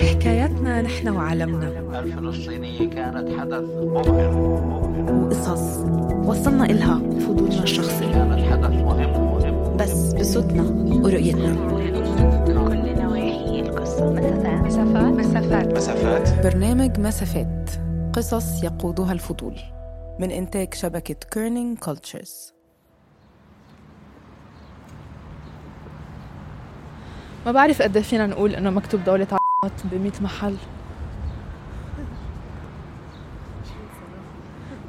حكاياتنا نحن وعالمنا. الفلسطينية كانت حدث مبهر. وقصص. وصلنا إلها بفضولنا الشخصي. كانت حدث مهم. مهم بس بصوتنا ورؤيتنا. كل نواحي القصة. مسافات. مسافات. مسافات. برنامج مسافات. قصص يقودها الفضول. من إنتاج شبكة Kerning Cultures ما بعرف قد إيه فينا نقول إنه مكتوب دولة عربات ب 100 محل.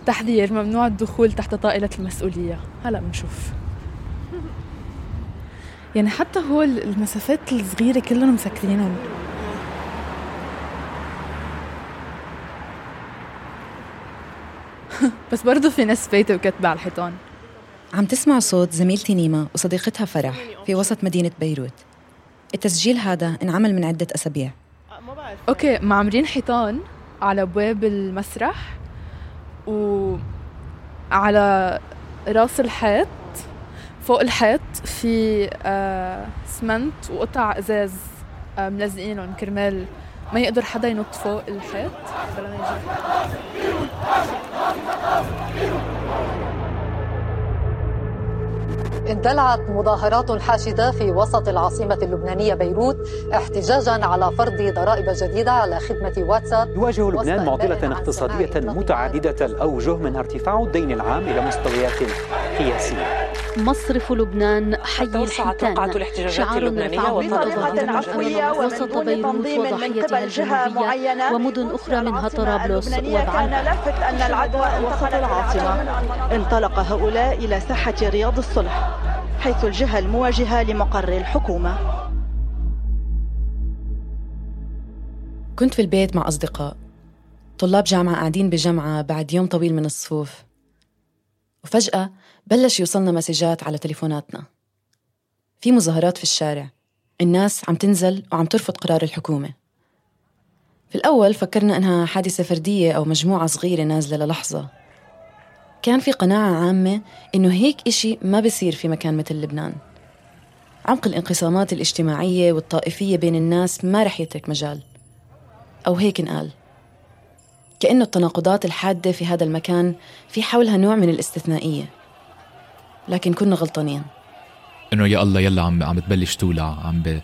تحذير ممنوع الدخول تحت طائلة المسؤولية. هلا بنشوف. يعني حتى هو المسافات الصغيرة كلهم مسكرينهم. بس برضه في ناس فايتة وكاتبة على الحيطان. عم تسمع صوت زميلتي نيما وصديقتها فرح في وسط مدينة بيروت. التسجيل هذا انعمل من عدة أسابيع. أوكي معمرين حيطان على ابواب المسرح وعلى راس الحيط فوق الحيط في آه سمنت وقطع أزاز آه ملزقينهم كرمال ما يقدر حدا ينط فوق الحيط. بلا ما يجي اندلعت مظاهرات حاشدة في وسط العاصمة اللبنانية بيروت احتجاجا على فرض ضرائب جديدة على خدمة واتساب. يواجه لبنان اقتصادية سماع متعددة الأوجه منها ارتفاع الدين العام إلى مستويات قياسية. مصرف لبنان حي الحيتان. الاحتجاجات شعار اللبنانية رفعه بطريقة عفوية وسط بيروت تنظيم من وضحيتها قبل جهة الجنوبية معينة. ومدن أخرى منها طرابلس. اللبنانية كان وبعنها لافت أن العدوى وسط العاصمة. انطلق هؤلاء إلى ساحة رياض الصلح حيث الجهة المواجهة لمقر الحكومة. كنت في البيت مع أصدقاء. طلاب جامعة قاعدين بجمعة بعد يوم طويل من الصفوف. وفجأة بلش يوصلنا مسجات على تليفوناتنا. في مظاهرات في الشارع. الناس عم تنزل وعم ترفض قرار الحكومة. في الأول فكرنا إنها حادثة فردية أو مجموعة صغيرة نازلة للحظة. كان في قناعة عامة إنه هيك إشي ما بصير في مكان مثل لبنان. عمق الانقسامات الاجتماعية والطائفية بين الناس ما رح يترك مجال. أو هيك نقال كأنه التناقضات الحادة في هذا المكان في حولها نوع من الاستثنائية. لكن كنا غلطانين. إنه يا الله يلا عم عم تبلش تولع عم ب...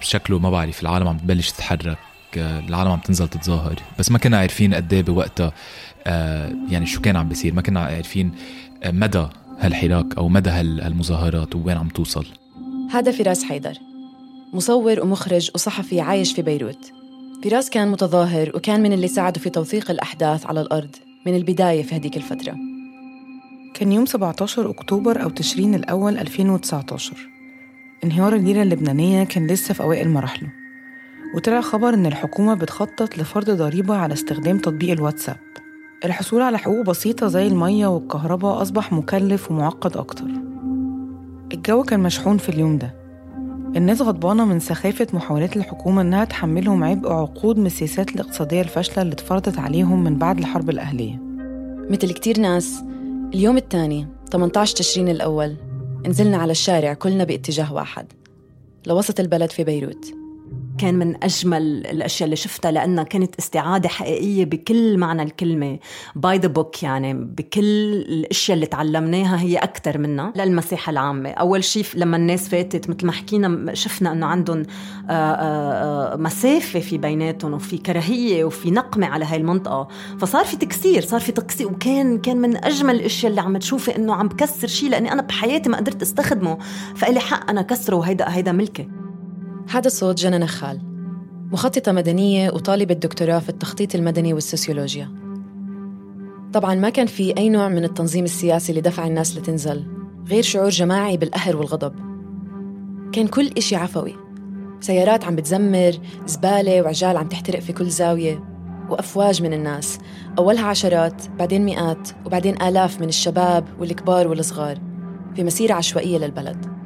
شكله ما بعرف العالم عم تبلش تتحرك العالم عم تنزل تتظاهر. بس ما كنا عارفين قد إيه بوقتها آه، يعني شو كان عم بيصير. ما كنا عارفين آه، مدى هالحراك أو مدى هال- هالمظاهرات وين عم توصل. هذا فراس حيدر مصور ومخرج وصحفي عايش في بيروت. فراس كان متظاهر وكان من اللي ساعدوا في توثيق الأحداث على الأرض من البداية في هديك الفترة. كان يوم 17 أكتوبر أو تشرين الأول 2019 انهيار الليرة اللبنانية كان لسه في أوائل مراحله. وطلع خبر إن الحكومة بتخطط لفرض ضريبة على استخدام تطبيق الواتساب. الحصول على حقوق بسيطة زي المية والكهرباء أصبح مكلف ومعقد أكتر. الجو كان مشحون في اليوم ده. الناس غضبانة من سخافة محاولات الحكومة إنها تحملهم عبء عقود من السياسات الاقتصادية الفاشلة اللي اتفرضت عليهم من بعد الحرب الأهلية. مثل كتير ناس اليوم الثاني 18 تشرين الأول نزلنا على الشارع كلنا باتجاه واحد لوسط البلد في بيروت. كان من أجمل الأشياء اللي شفتها لأنها كانت استعادة حقيقية بكل معنى الكلمة by the book يعني بكل الأشياء اللي تعلمناها هي أكثر منها للمساحة العامة. أول شيء لما الناس فاتت مثل ما حكينا شفنا أنه عندهم آه، آه، آه، مسافة في بيناتهم وفي كراهية وفي نقمة على هاي المنطقة. فصار في تكسير صار في تكسير وكان كان من أجمل الأشياء اللي عم تشوفي أنه عم بكسر شيء لأني أنا بحياتي ما قدرت أستخدمه. فإلي حق أنا كسره وهيدا هيدا ملكي. هذا صوت جنى نخال مخططة مدنية وطالبة دكتوراه في التخطيط المدني والسوسيولوجيا. طبعا ما كان في أي نوع من التنظيم السياسي اللي دفع الناس لتنزل غير شعور جماعي بالقهر والغضب. كان كل إشي عفوي. سيارات عم بتزمر زبالة وعجال عم تحترق في كل زاوية وأفواج من الناس. أولها عشرات بعدين مئات وبعدين آلاف من الشباب والكبار والصغار في مسيرة عشوائية للبلد.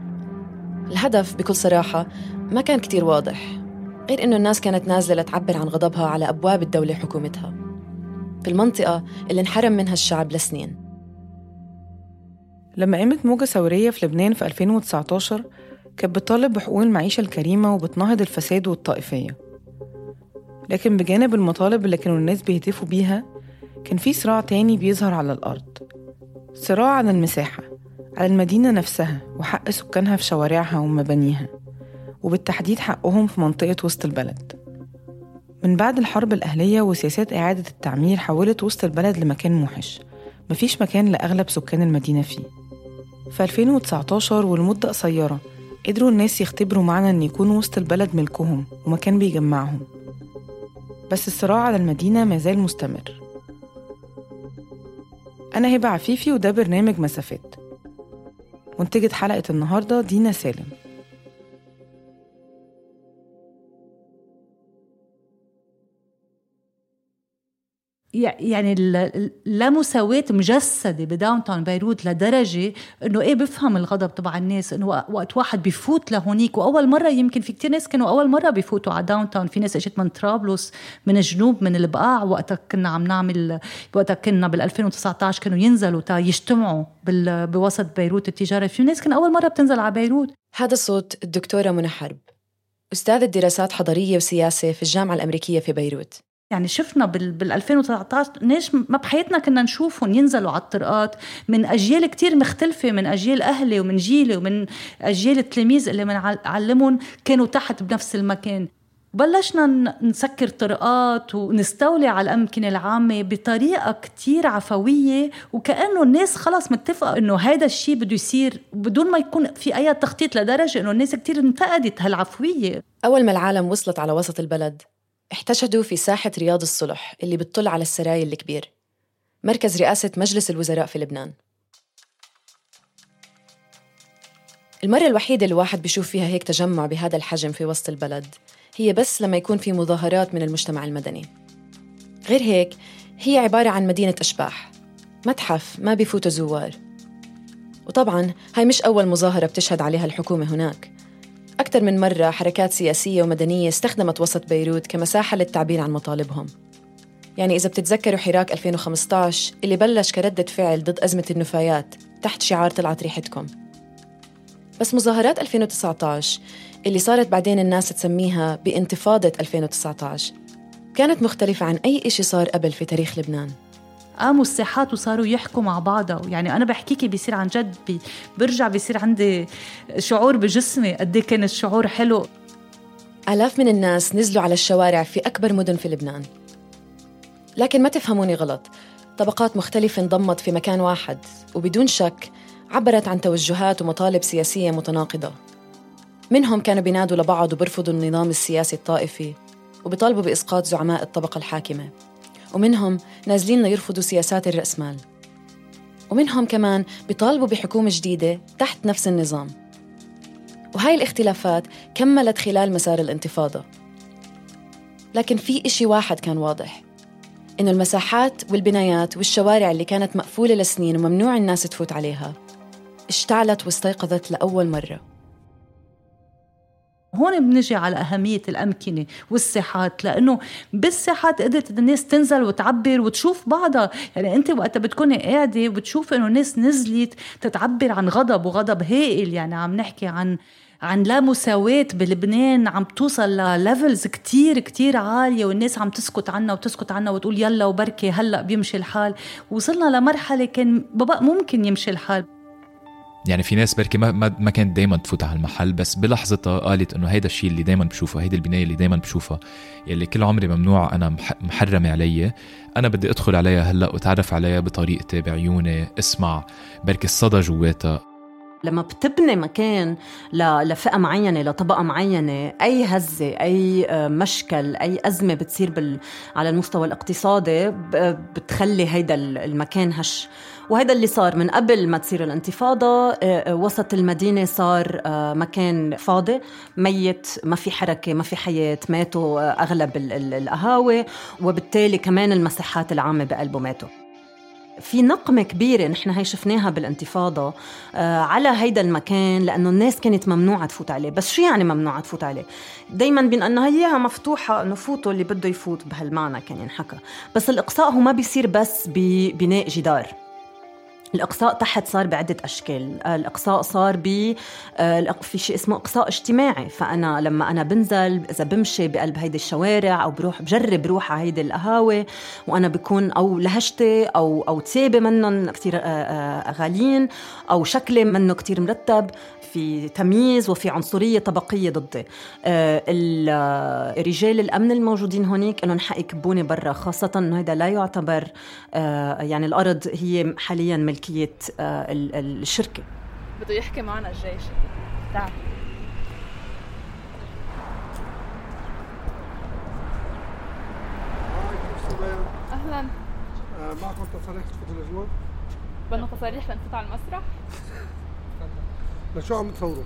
الهدف بكل صراحة ما كان كتير واضح غير إنه الناس كانت نازلة لتعبر عن غضبها على أبواب الدولة حكومتها في المنطقة اللي انحرم منها الشعب لسنين. لما قامت موجة ثورية في لبنان في 2019 كانت بتطالب بحقوق المعيشة الكريمة وبتناهض الفساد والطائفية. لكن بجانب المطالب اللي كانوا الناس بيهتفوا بيها كان في صراع تاني بيظهر على الأرض صراع على المساحة. على المدينة نفسها وحق سكانها في شوارعها ومبانيها وبالتحديد حقهم في منطقة وسط البلد. من بعد الحرب الأهلية وسياسات إعادة التعمير حولت وسط البلد لمكان موحش مفيش مكان لأغلب سكان المدينة فيه. في 2019 ولمدة قصيرة قدروا الناس يختبروا معنى إن يكون وسط البلد ملكهم ومكان بيجمعهم. بس الصراع على المدينة ما زال مستمر. أنا هبة عفيفي وده برنامج مسافات. منتجة حلقة النهاردة دينا سالم. يعني اللامساواة مجسدة ب downtown بيروت لدرجة إنه إيه بفهم الغضب تبع الناس إنه وقت واحد بفوت لهونيك وأول مرة يمكن في كتير ناس كانوا أول مرة بفوتوا على downtown في ناس إجت من طرابلس من الجنوب من البقاع. وقتها كنا عم نعمل وقتها كنا بال 2019 كانوا ينزلوا تا يجتمعوا بوسط بيروت التجارة. في ناس كان أول مرة بتنزل على بيروت. هذا صوت الدكتورة منى حرب أستاذة دراسات حضرية وسياسة في الجامعة الأمريكية في بيروت. يعني شفنا بال 2019 ليش ما بحياتنا كنا نشوفهم ينزلوا على الطرقات من أجيال كتير مختلفة من أجيال أهلي ومن جيلي ومن أجيال التلاميذ اللي بنعلمهم كانوا تحت بنفس المكان. بلشنا نسكر طرقات ونستولي على الأمكنة العامة بطريقة كتير عفوية وكأنه الناس خلص متفقة إنه هذا الشيء بده يصير بدون ما يكون في أي تخطيط لدرجة إنه الناس كتير انتقدت هالعفوية. أول ما العالم وصلت على وسط البلد احتشدوا في ساحة رياض الصلح اللي بتطل على السراي الكبير. مركز رئاسة مجلس الوزراء في لبنان. المرة الوحيدة اللي الواحد بيشوف فيها هيك تجمع بهذا الحجم في وسط البلد هي بس لما يكون في مظاهرات من المجتمع المدني. غير هيك هي عبارة عن مدينة أشباح. متحف ما بيفوتوا زوار. وطبعا هاي مش أول مظاهرة بتشهد عليها الحكومة هناك. أكثر من مرة حركات سياسية ومدنية استخدمت وسط بيروت كمساحة للتعبير عن مطالبهم. يعني إذا بتتذكروا حراك 2015 اللي بلش كردة فعل ضد أزمة النفايات تحت شعار طلعت ريحتكم. بس مظاهرات 2019 اللي صارت بعدين الناس تسميها بانتفاضة 2019 كانت مختلفة عن أي إشي صار قبل في تاريخ لبنان. قاموا الساحات وصاروا يحكوا مع بعضها يعني أنا بحكيكي بيصير عن جد بي برجع بيصير عندي شعور بجسمي قد إيه كان الشعور حلو. آلاف من الناس نزلوا على الشوارع في أكبر مدن في لبنان. لكن ما تفهموني غلط. طبقات مختلفة انضمت في مكان واحد وبدون شك عبرت عن توجهات ومطالب سياسية متناقضة. منهم كانوا بينادوا لبعض وبرفضوا النظام السياسي الطائفي وبيطالبوا بإسقاط زعماء الطبقة الحاكمة. ومنهم نازلين ليرفضوا سياسات الرأسمال. ومنهم كمان بيطالبوا بحكومة جديدة تحت نفس النظام. وهاي الاختلافات كملت خلال مسار الانتفاضة. لكن في إشي واحد كان واضح إنه المساحات والبنايات والشوارع اللي كانت مقفولة لسنين وممنوع الناس تفوت عليها اشتعلت واستيقظت لأول مرة. هون بنجي على أهمية الأمكنة والساحات لأنه بالساحات قدرت الناس تنزل وتعبر وتشوف بعضها. يعني أنت وقتها بتكوني قاعدة وبتشوف إنه الناس نزلت تتعبر عن غضب وغضب هائل. يعني عم نحكي عن عن لا مساواة بلبنان عم توصل لليفلز كتير كتير عالية والناس عم تسكت عنا وتسكت عنا وتقول يلا وبركي هلأ بيمشي الحال. وصلنا لمرحلة كان بابا ممكن يمشي الحال. يعني في ناس بركي ما ما, ما كانت دائما تفوت على المحل بس بلحظتها قالت إنه هيدا الشيء اللي دائما بشوفه هيدي البناية اللي دائما بشوفها يلي كل عمري ممنوع أنا محرمه علي أنا بدي أدخل عليها هلأ وأتعرف عليها بطريقتي بعيوني اسمع بركي الصدى جواتها. لما بتبني مكان لفئة معينة لطبقة معينة أي هزة أي آه، مشكل أي أزمة بتصير بال... على المستوى الاقتصادي بتخلي هيدا المكان هش. وهذا اللي صار من قبل ما تصير الانتفاضة آه، آه، وسط المدينة صار مكان فاضي ميت ما في حركة ما في حياة ماتوا أغلب القهاوي وبالتالي كمان المساحات العامة بقلبه ماتوا. في نقمة كبيرة نحن هي شفناها بالانتفاضة آه على هيدا المكان لأنه الناس كانت ممنوعة تفوت عليه. بس شو يعني ممنوعة تفوت عليه؟ دايما بين أنه هيها مفتوحة أنه فوتوا اللي بده يفوت بهالمعنى كان ينحكى. بس الإقصاء هو ما بيصير بس ببناء جدار. الإقصاء تحت صار بعدة أشكال. الإقصاء صار ب آه، في شيء اسمه إقصاء اجتماعي. فأنا لما أنا بنزل إذا بمشي بقلب هيدي الشوارع أو بروح بجرب روح على هيدي القهاوي وأنا بكون أو لهجتي أو أو تيابي منهم كثير آه، آه، غاليين أو شكلي منه كثير مرتب. في تمييز وفي عنصرية طبقية ضدي. رجال الأمن الموجودين هونيك إنهم حق يكبوني برا خاصة إنه هذا لا يعتبر يعني الأرض هي حاليا ملكية آه، الشركة. بده يحكي معنا الجيش. تعال. أهلا. معكم تصاريح تفوتوا الجنود؟ بدنا تصاريح لنفوت على المسرح؟ لشو عم تصوروا؟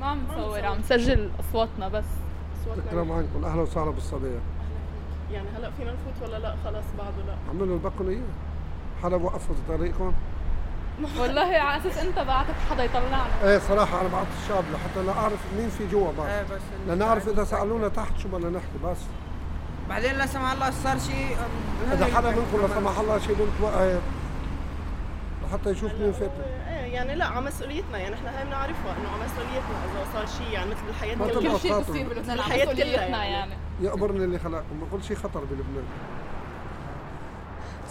ما عم نصور عم نسجل أصواتنا بس. شكرا عنكم. أهلا وسهلا بالصبيه يعني هلأ فينا نفوت ولا لأ؟ خلص بعده لأ. عملوا البقوا إياه. حدا وقفوا طريقكم؟ والله على أساس أنت بعتت حدا يطلعنا. إيه صراحة أنا بعت الشاب لحتى لا أعرف مين في جوا بس إيه بس لنعرف إذا سألونا تحت شو بدنا نحكي بس. بعدين لا سمح الله صار شيء إذا حدا منكم لا سمح الله شيء بنت وقف لحتى يشوف مين فات. إيه يعني لا على مسؤوليتنا يعني إحنا هاي بنعرفها إنه على مسؤوليتنا إذا صار شيء يعني مثل الحياة كلها. كل شيء بصير بلبنان الحياة كلها يعني, يعني. يقبرني اللي خلقكم كل شيء خطر بلبنان.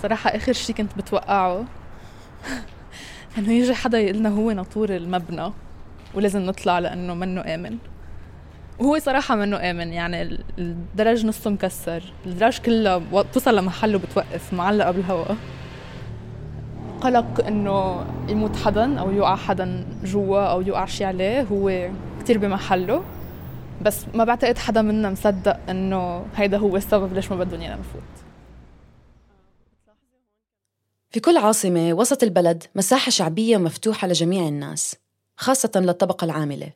صراحة آخر شيء كنت بتوقعه. إنه يجي حدا يقول لنا هو ناطور المبنى ولازم نطلع لأنه منه آمن. وهو صراحة منه آمن يعني الدرج نصه مكسر. الدرج كلها بتوصل لمحل وبتوقف معلقة بالهواء. قلق إنه يموت حدا أو يوقع حدا جوا أو يوقع شيء عليه هو كتير بمحله. بس ما بعتقد حدا منا مصدق إنه هيدا هو السبب ليش ما بدهم ايانا نفوت في كل عاصمة وسط البلد مساحة شعبية مفتوحة لجميع الناس خاصة للطبقة العاملة.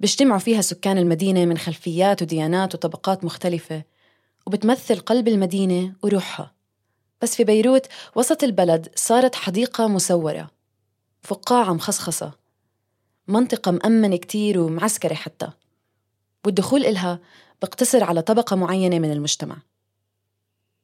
بيجتمعوا فيها سكان المدينة من خلفيات وديانات وطبقات مختلفة وبتمثل قلب المدينة وروحها. بس في بيروت وسط البلد صارت حديقة مسورة فقاعة مخصخصة منطقة مأمنة كتير ومعسكرة حتى. والدخول إلها بقتصر على طبقة معينة من المجتمع.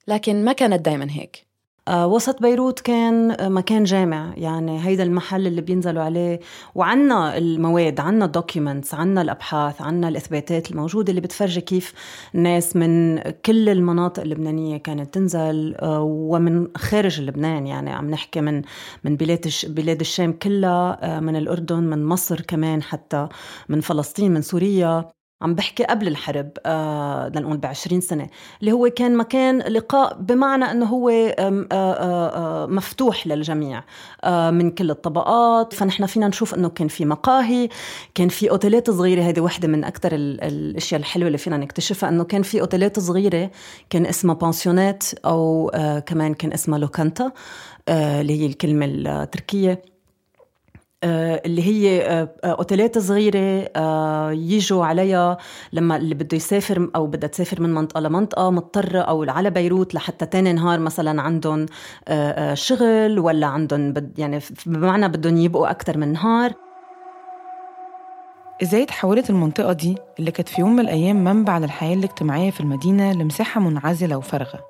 لكن ما كانت دايما هيك. وسط بيروت كان آه، مكان جامع. يعني هيدا المحل اللي بينزلوا عليه. وعنا المواد عنا الدوكيومنتس عنا الأبحاث عنا الإثباتات الموجودة اللي بتفرجي كيف الناس من كل المناطق اللبنانية كانت تنزل آه، ومن خارج لبنان. يعني عم نحكي من من بلاد بلاد الشام كلها من الأردن من مصر كمان حتى من فلسطين من سوريا. عم بحكي قبل الحرب آه لنقول ب 20 سنة اللي هو كان مكان لقاء بمعنى أنه هو آه آه آه مفتوح للجميع آه من كل الطبقات. فنحن فينا نشوف أنه كان في مقاهي كان في أوتيلات صغيرة هذه واحدة من أكثر الأشياء الحلوة اللي فينا نكتشفها أنه كان في أوتيلات صغيرة كان اسمها بانسيونات أو آه كمان كان اسمها لوكانتا آه اللي هي الكلمة التركية. آه، اللي هي آه، أوتيلات صغيرة يجوا عليها لما اللي بده يسافر أو بدها تسافر من منطقة لمنطقة مضطرة أو على بيروت لحتى تاني نهار مثلا عندهم شغل ولا عندهم يعني بمعنى بدهم يبقوا أكثر من نهار. إزاي تحولت المنطقة دي اللي كانت في يوم من الأيام منبع للحياة الاجتماعية في المدينة لمساحة منعزلة وفارغة.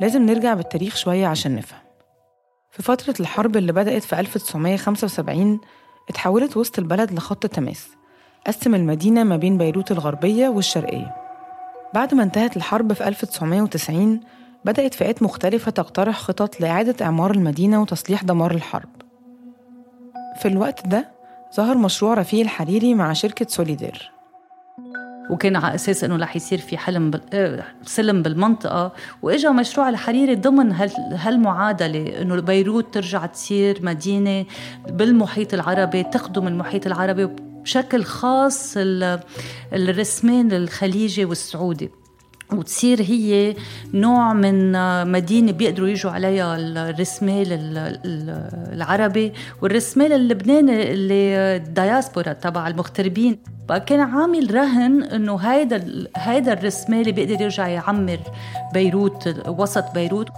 لازم نرجع بالتاريخ شوية عشان نفهم. في فترة الحرب اللي بدأت في 1975 اتحولت وسط البلد لخط تماس قسم المدينة ما بين بيروت الغربية والشرقية. بعد ما انتهت الحرب في 1990 بدأت فئات مختلفة تقترح خطط لإعادة إعمار المدينة وتصليح دمار الحرب. في الوقت ده ظهر مشروع رفيق الحريري مع شركة سوليدير. وكان على أساس إنه رح يصير في حلم بال... آه، سلم بالمنطقة. وإجا مشروع الحريري ضمن هال... هالمعادلة إنه بيروت ترجع تصير مدينة بالمحيط العربي تخدم المحيط العربي بشكل خاص الرسمين الخليجي والسعودي. وتصير هي نوع من مدينة بيقدروا يجوا عليها الرسمال العربي والرسمال اللبناني اللي الدياسبورا تبع المغتربين. كان عامل رهن إنه هيدا هيدا الرسمالي بيقدر يرجع يعمر بيروت وسط بيروت.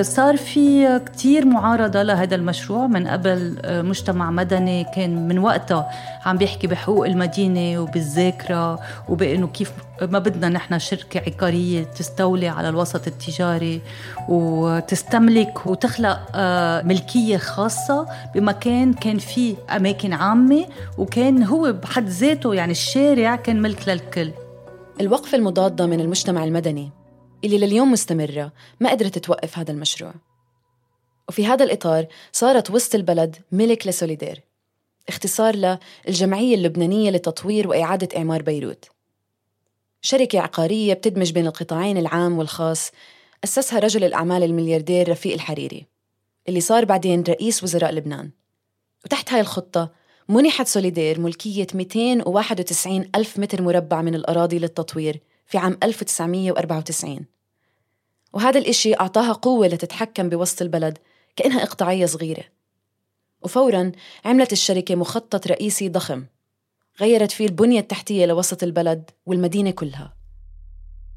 صار في كتير معارضة لهذا المشروع. من قبل آه، مجتمع مدني كان من وقتها عم بيحكي بحقوق المدينة وبالذاكرة وبأنه كيف ما بدنا نحن شركة عقارية تستولي على الوسط التجاري وتستملك وتخلق آه، ملكية خاصة بمكان كان فيه أماكن عامة وكان هو بحد ذاته يعني الشارع كان ملك للكل. الوقفة المضادة من المجتمع المدني. اللي لليوم مستمرة ما قدرت توقف هذا المشروع. وفي هذا الإطار صارت وسط البلد ملك لسوليدير اختصار للجمعية اللبنانية لتطوير وإعادة إعمار بيروت. شركة عقارية بتدمج بين القطاعين العام والخاص أسسها رجل الأعمال الملياردير رفيق الحريري اللي صار بعدين رئيس وزراء لبنان. وتحت هاي الخطة منحت سوليدير ملكية 291 ألف متر مربع من الأراضي للتطوير في عام 1994 وهذا الإشي أعطاها قوة لتتحكم بوسط البلد كأنها إقطاعية صغيرة وفوراً عملت الشركة مخطط رئيسي ضخم غيرت فيه البنية التحتية لوسط البلد والمدينة كلها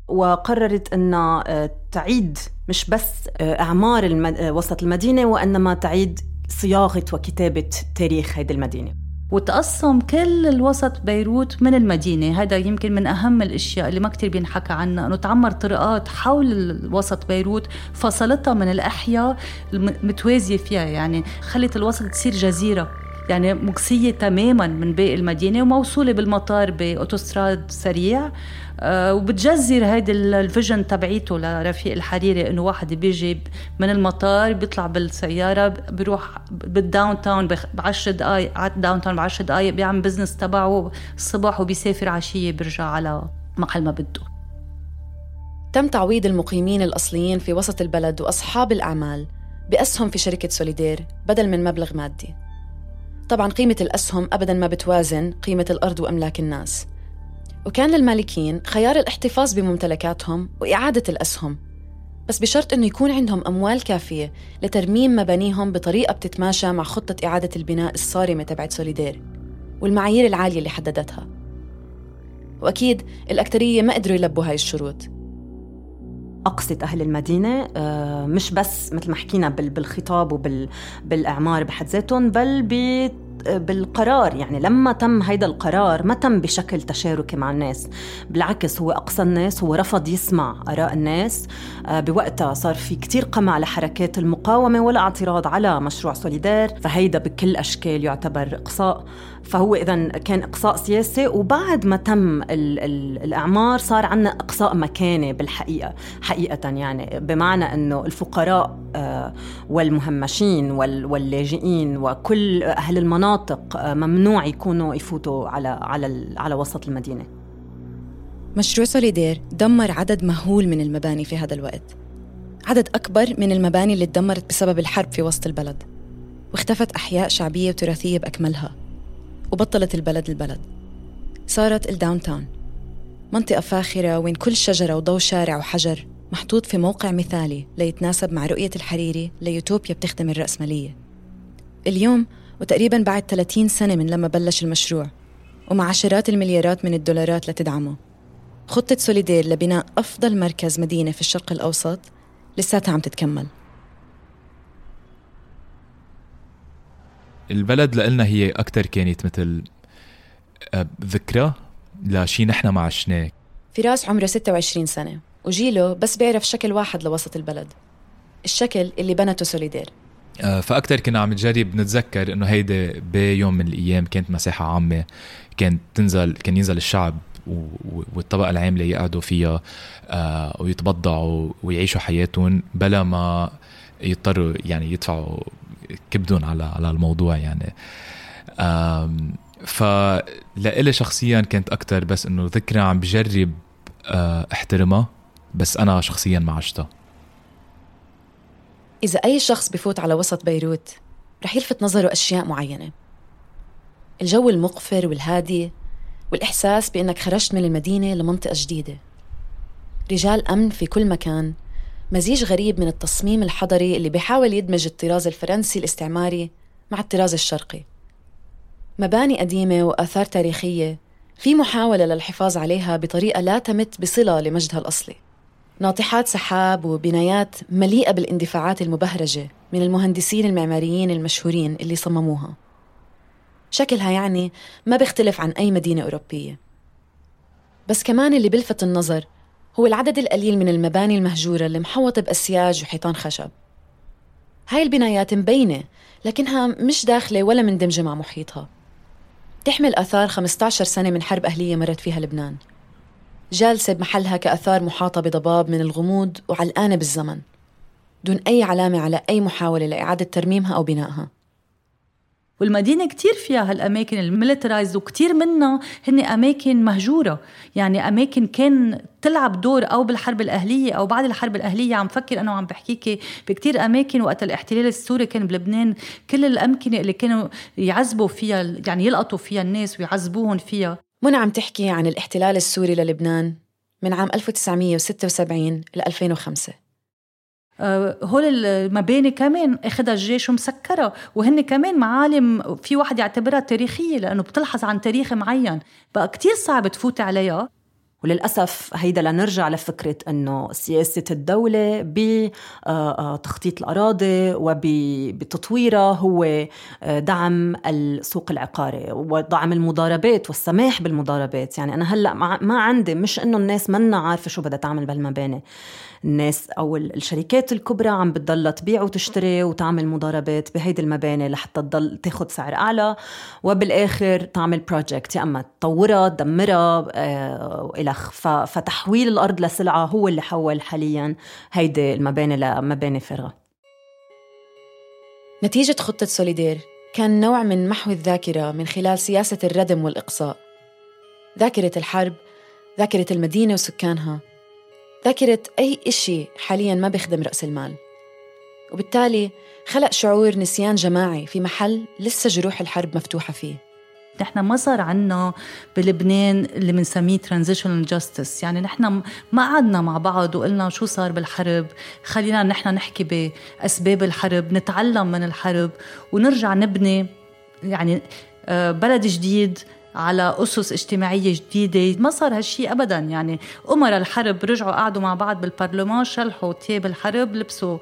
وقررت أن آه، تعيد مش بس آه، أعمار. آه، وسط المدينة وإنما تعيد صياغة وكتابة تاريخ هذه المدينة وتقسم كل الوسط بيروت من المدينة. هذا يمكن من أهم الأشياء اللي ما كتير بينحكى عنها أنه تعمر طرقات حول الوسط بيروت فصلتها من الأحياء المتوازية فيها. يعني خلت الوسط تصير جزيرة. يعني مكسية تماما من باقي المدينة وموصولة بالمطار بأوتوستراد سريع. آه، وبتجزر هيدي ال vision تبعيته لرفيق الحريري إنه واحد بيجي من المطار بيطلع بالسيارة بيروح بال downtown ب 10 دقائق على ال downtown ب 10 دقائق بيعمل business تبعه الصبح وبيسافر عشية بيرجع على محل ما بده. تم تعويض المقيمين الأصليين في وسط البلد وأصحاب الأعمال بأسهم في شركة سوليدير بدل من مبلغ مادي. طبعا قيمة الأسهم أبدا ما بتوازن قيمة الأرض وأملاك الناس. وكان للمالكين خيار الاحتفاظ بممتلكاتهم وإعادة الأسهم بس بشرط أنه يكون عندهم أموال كافية لترميم مبانيهم بطريقة بتتماشى مع خطة إعادة البناء الصارمة تبعت سوليدير والمعايير العالية اللي حددتها. وأكيد الأكترية ما قدروا يلبوا هاي الشروط. أقصت أهل المدينة آه، مش بس مثل ما حكينا بالخطاب وبالإعمار بحد ذاتهم بل بالقرار. يعني لما تم هيدا القرار ما تم بشكل تشاركي مع الناس بالعكس هو أقصى الناس هو رفض يسمع آراء الناس. آه، بوقتها صار في كتير قمع لحركات المقاومة ولا اعتراض على مشروع سوليدار فهيدا بكل أشكال يعتبر إقصاء. فهو إذا كان إقصاء سياسي وبعد ما تم ال ال الإعمار صار عنا إقصاء مكاني بالحقيقة حقيقة يعني. بمعنى أنه الفقراء آه، والمهمشين واللاجئين وكل أهل المناطق آه، ممنوع يكونوا يفوتوا على على على وسط المدينة. مشروع سوليدير دمر عدد مهول من المباني في هذا الوقت. عدد أكبر من المباني اللي تدمرت بسبب الحرب في وسط البلد. واختفت أحياء شعبية وتراثية بأكملها. وبطلت البلد البلد. صارت ال downtown منطقة فاخرة وين كل شجرة وضوء شارع وحجر محطوط في موقع مثالي ليتناسب مع رؤية الحريري ليوتوبيا بتخدم الرأسمالية. اليوم وتقريبا بعد 30 سنة من لما بلش المشروع ومع عشرات المليارات من الدولارات لتدعمه خطة سوليدير لبناء أفضل مركز مدينة في الشرق الأوسط لساتها عم تتكمل. البلد لنا هي أكتر كانت مثل آه، ذكرى لشي نحن ما عشناه. فراس عمره 26 سنة وجيله بس بيعرف شكل واحد لوسط البلد الشكل اللي بنته سوليدير. آه، فأكتر كنا عم نجرب نتذكر إنه هيدي بيوم من الأيام كانت مساحة عامة كانت تنزل كان ينزل الشعب والطبقة العاملة يقعدوا فيها آه، ويتبضعوا ويعيشوا حياتهم بلا ما يضطروا يعني يدفعوا كبدهم على على الموضوع يعني. فلإلي شخصيا كانت أكتر بس إنه ذكرى عم بجرب آه، احترمها بس أنا شخصيا ما عشتها. إذا أي شخص بفوت على وسط بيروت رح يلفت نظره أشياء معينة. الجو المقفر والهادي والإحساس بأنك خرجت من المدينة لمنطقة جديدة. رجال أمن في كل مكان مزيج غريب من التصميم الحضري اللي بيحاول يدمج الطراز الفرنسي الاستعماري مع الطراز الشرقي. مباني قديمة وآثار تاريخية في محاولة للحفاظ عليها بطريقة لا تمت بصلة لمجدها الأصلي. ناطحات سحاب وبنايات مليئة بالاندفاعات المبهرجة من المهندسين المعماريين المشهورين اللي صمموها. شكلها يعني ما بيختلف عن أي مدينة أوروبية. بس كمان اللي بلفت النظر هو العدد القليل من المباني المهجورة اللي محوطة بأسياج وحيطان خشب. هاي البنايات مبينة لكنها مش داخلة ولا مندمجة مع محيطها. تحمل آثار 15 سنة من حرب أهلية مرت فيها لبنان. جالسة بمحلها كأثار محاطة بضباب من الغموض وعلقانة بالزمن دون أي علامة على أي محاولة لإعادة ترميمها أو بنائها. والمدينة كتير فيها هالأماكن الميليترايز وكتير منها هن أماكن مهجورة. يعني أماكن كان تلعب دور أو بالحرب الأهلية أو بعد الحرب الأهلية. عم فكر أنا وعم بحكيكي بكتير أماكن وقت الاحتلال السوري كان بلبنان. كل الأمكنة اللي كانوا يعذبوا فيها يعني يلقطوا فيها الناس ويعذبوهم فيها. منى عم تحكي عن الاحتلال السوري للبنان من عام 1976 ل 2005 آه، هول المباني كمان اخذها الجيش ومسكرها وهن كمان معالم في واحد يعتبرها تاريخية لأنه بتلحظ عن تاريخ معين. بقى كتير صعب تفوتي عليها. وللأسف هيدا لنرجع لفكرة أنه سياسة الدولة بتخطيط الأراضي وبتطويرها هو آه، دعم السوق العقاري ودعم المضاربات والسماح بالمضاربات. يعني أنا هلأ ما عندي مش أنه الناس منا عارفة شو بدها تعمل بهالمباني. الناس أو الشركات الكبرى عم بتضلها تبيع وتشتري وتعمل مضاربات بهيدي المباني لحتى تضل تاخذ سعر أعلى. وبالآخر تعمل بروجكت يا أما تطورها تدمرها آه الخ فتحويل الأرض لسلعة هو اللي حول حاليا هيدي المباني لمباني فارغة. نتيجة خطة سوليدير كان نوع من محو الذاكرة من خلال سياسة الردم والإقصاء. ذاكرة الحرب ذاكرة المدينة وسكانها ذاكرة أي إشي حالياً ما بيخدم رأس المال. وبالتالي خلق شعور نسيان جماعي في محل لسه جروح الحرب مفتوحة فيه. نحن ما صار عنا بلبنان اللي بنسميه transitional justice يعني نحن ما قعدنا مع بعض وقلنا شو صار بالحرب. خلينا نحن نحكي بأسباب الحرب نتعلم من الحرب ونرجع نبني يعني آه، بلد جديد على أسس اجتماعية جديدة. ما صار هالشي أبدا. يعني أمراء الحرب رجعوا قعدوا مع بعض بالبرلمان شلحوا تياب الحرب لبسوا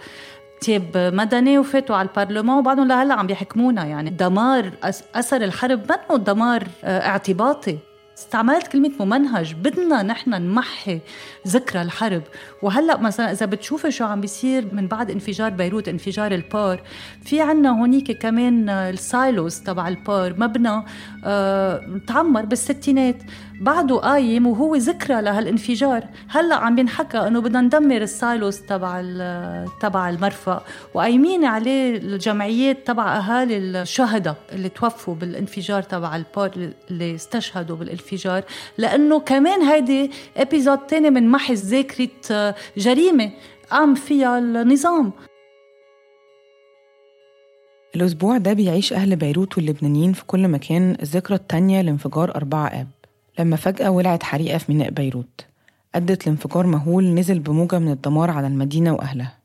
تياب مدني وفاتوا على البرلمان وبعدهم لهلأ عم بيحكمونا يعني دمار أثر الحرب منه دمار آه، اعتباطي. استعملت كلمة ممنهج بدنا نحن نمحي ذكرى الحرب. وهلأ مثلا إذا بتشوفي شو عم بيصير من بعد انفجار بيروت انفجار البور في عنا هونيك كمان ال silos تبع البور مبنى آه تعمر بالستينات. بعده قايم وهو ذكرى لهالانفجار هلا عم بينحكى إنه بدنا ندمر ال silos تبع تبع المرفأ وقايمين عليه الجمعيات تبع أهالي الشهداء اللي توفوا بالانفجار تبع البور اللي استشهدوا بالانفجار. لأنه كمان هيدي ابيزود تاني من محي ذاكره جريمة قام فيها النظام. الأسبوع ده بيعيش أهل بيروت واللبنانيين في كل مكان. الذكرى التانية لانفجار أربعة آب. لما فجأة ولعت حريقة في ميناء بيروت. أدت لانفجار مهول نزل بموجة من الدمار على المدينة وأهلها.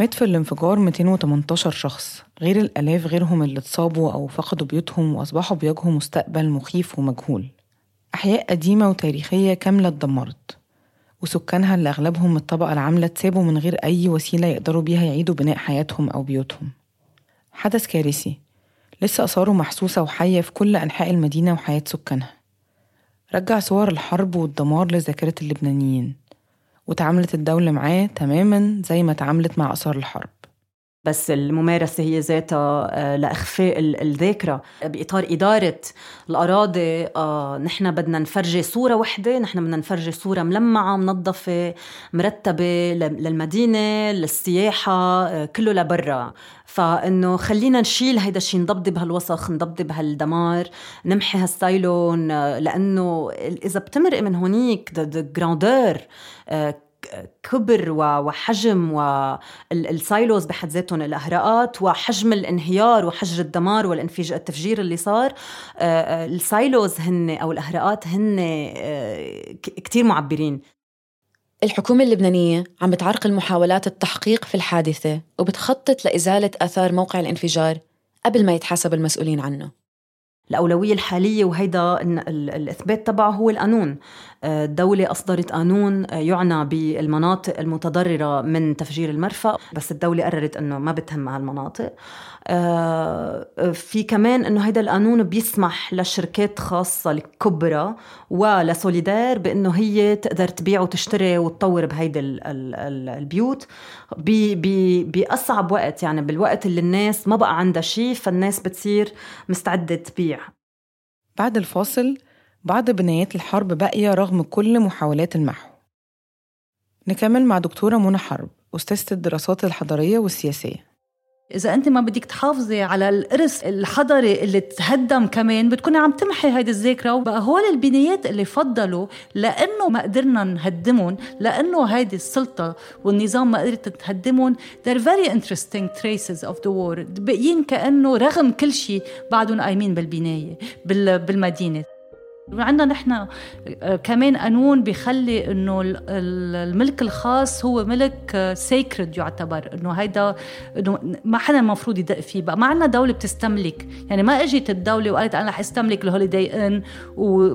مات في الانفجار 218 شخص غير الآلاف غيرهم اللي اتصابوا أو فقدوا بيوتهم وأصبحوا بيواجهوا مستقبل مخيف ومجهول. أحياء قديمة وتاريخية كاملة اتدمرت وسكانها اللي أغلبهم الطبقة العاملة اتسابوا من غير أي وسيلة يقدروا بيها يعيدوا بناء حياتهم أو بيوتهم. حدث كارثي لسه آثاره محسوسة وحية في كل أنحاء المدينة وحياة سكانها. رجع صور الحرب والدمار لذاكرة اللبنانيين وتعاملت الدولة معاه تماما زي ما تعاملت مع آثار الحرب. بس الممارسة هي ذاتها آه، لإخفاء الذاكرة. بإطار إدارة الأراضي آه، نحن بدنا نفرجي صورة وحدة نحن بدنا نفرجي صورة ملمعة منظفة مرتبة للمدينة للسياحة آه، كله لبرا. فإنه خلينا نشيل هيدا الشيء نضبضب هالوسخ نضبضب هالدمار نمحي هال silos لأنه إذا بتمرق من هونيك grandeur كبر وحجم وال silos بحد ذاتهم الأهراءات وحجم الانهيار وحجر الدمار والتفجير اللي صار. آه، آه، السايلوز هن أو الأهراءات هن آه، كتير معبرين. الحكومة اللبنانية عم بتعرقل محاولات التحقيق في الحادثة وبتخطط لإزالة آثار موقع الانفجار قبل ما يتحاسب المسؤولين عنه. الأولوية الحالية وهيدا الإثبات تبعه هو القانون. الدولة أصدرت قانون يعنى بالمناطق المتضررة من تفجير المرفأ بس الدولة قررت أنه ما بتهم هالمناطق. آه، في كمان أنه هيدا القانون بيسمح لشركات خاصة الكبرى ولسوليدار بأنه هي تقدر تبيع وتشتري وتطور بهيدي البيوت بأصعب وقت يعني بالوقت اللي الناس ما بقى عندها شيء فالناس بتصير مستعدة تبيع. بعد الفاصل بعض بنايات الحرب باقية رغم كل محاولات المحو. نكمل مع دكتورة منى حرب أستاذة الدراسات الحضارية والسياسية. إذا أنت ما بدك تحافظي على الإرث الحضري اللي تهدم كمان بتكوني عم تمحي هيدي الذاكرة وبقى هول البنايات اللي فضلوا لأنه ما قدرنا نهدمهم لأنه هيدي السلطة والنظام ما قدرت تهدمهم. They're very interesting traces of the war. باقيين كأنه رغم كل شيء بعدهم قايمين بالبناية بالمدينة. عندنا نحن آه، كمان قانون بيخلي إنه الملك الخاص هو ملك سيكرد يعتبر إنه هيدا إنه ما حدا المفروض يدق فيه بقى. ما عندنا دولة بتستملك. يعني ما إجت الدولة وقالت أنا رح استملك الهوليداي ان و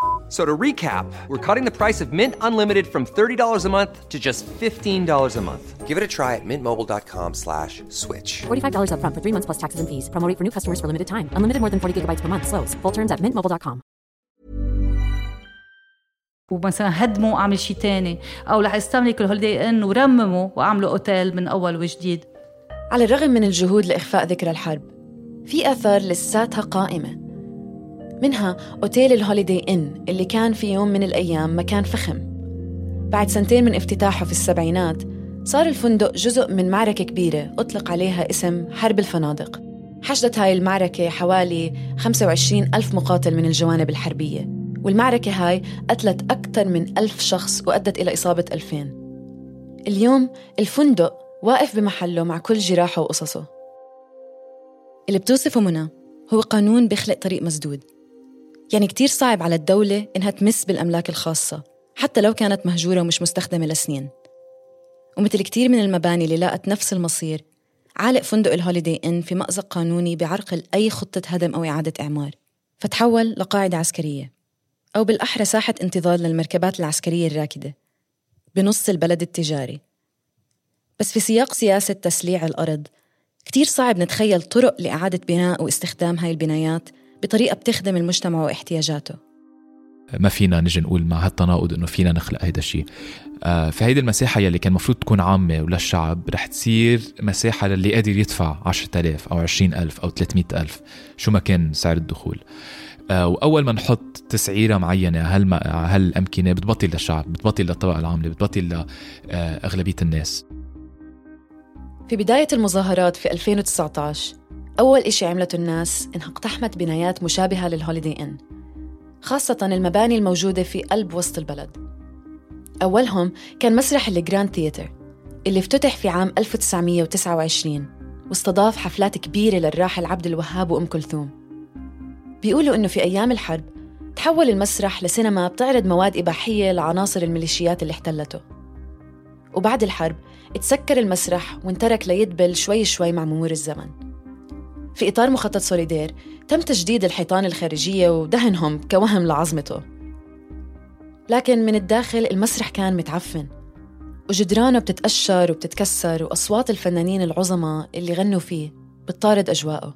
So to recap, we're cutting the price of Mint Unlimited from $30 a month to just $15 a month. Give it a try at mintmobile.com slash switch. $45 up front for three months plus taxes and fees. Promoting for new customers for limited time. Unlimited more than 40 gigabytes per month. Slows. Full terms at mintmobile.com. ومثلا هدموا اعمل شيء تاني او رح استملك الهوليدي ان ورمموا واعملوا اوتيل من اول وجديد على الرغم من الجهود لاخفاء ذكرى الحرب في اثار لساتها قائمه منها أوتيل الهوليدي إن اللي كان في يوم من الأيام مكان فخم. بعد سنتين من افتتاحه في السبعينات صار الفندق جزء من معركة كبيرة أطلق عليها اسم حرب الفنادق. حشدت هاي المعركة حوالي 25 ألف مقاتل من الجوانب الحربية والمعركة هاي قتلت أكثر من ألف شخص وأدت إلى إصابة ألفين. اليوم الفندق واقف بمحله مع كل جراحه وقصصه. اللي بتوصفه منى هو قانون بيخلق طريق مسدود. يعني كتير صعب على الدولة إنها تمس بالأملاك الخاصة حتى لو كانت مهجورة ومش مستخدمة لسنين. ومثل كتير من المباني اللي لاقت نفس المصير عالق فندق الهوليدي إن في مأزق قانوني بعرقل أي خطة هدم أو إعادة إعمار. فتحول لقاعدة عسكرية. أو بالأحرى ساحة انتظار للمركبات العسكرية الراكدة. بنص البلد التجاري. بس في سياق سياسة تسليع الأرض كتير صعب نتخيل طرق لإعادة بناء واستخدام هاي البنايات بطريقة بتخدم المجتمع واحتياجاته. ما فينا نجي نقول مع هالتناقض إنه فينا نخلق هيدا الشيء آه، فهيدي المساحة يلي كان المفروض تكون عامة وللشعب رح تصير مساحة للي قادر يدفع 10000 أو 20000 أو 300000 شو ما كان سعر الدخول. آه، وأول ما نحط تسعيرة معينة هال هالأمكنة بتبطل للشعب بتبطل للطبقة العاملة بتبطل لأغلبية الناس. في بداية المظاهرات في 2019 أول إشي عملته الناس إنها اقتحمت بنايات مشابهة لل Holiday Inn خاصة المباني الموجودة في قلب وسط البلد. أولهم كان مسرح ال Grand Theatre اللي افتتح في عام 1929 واستضاف حفلات كبيرة للراحل عبد الوهاب وأم كلثوم. بيقولوا إنه في أيام الحرب تحول المسرح لسينما بتعرض مواد إباحية لعناصر الميليشيات اللي احتلته. وبعد الحرب اتسكر المسرح وانترك ليدبل شوي شوي مع مرور الزمن. في إطار مخطط سوليدير تم تجديد الحيطان الخارجية ودهنهم كوهم لعظمته. لكن من الداخل المسرح كان متعفن. وجدرانه بتتقشر وبتتكسر وأصوات الفنانين العظماء اللي غنوا فيه بتطارد أجواءه.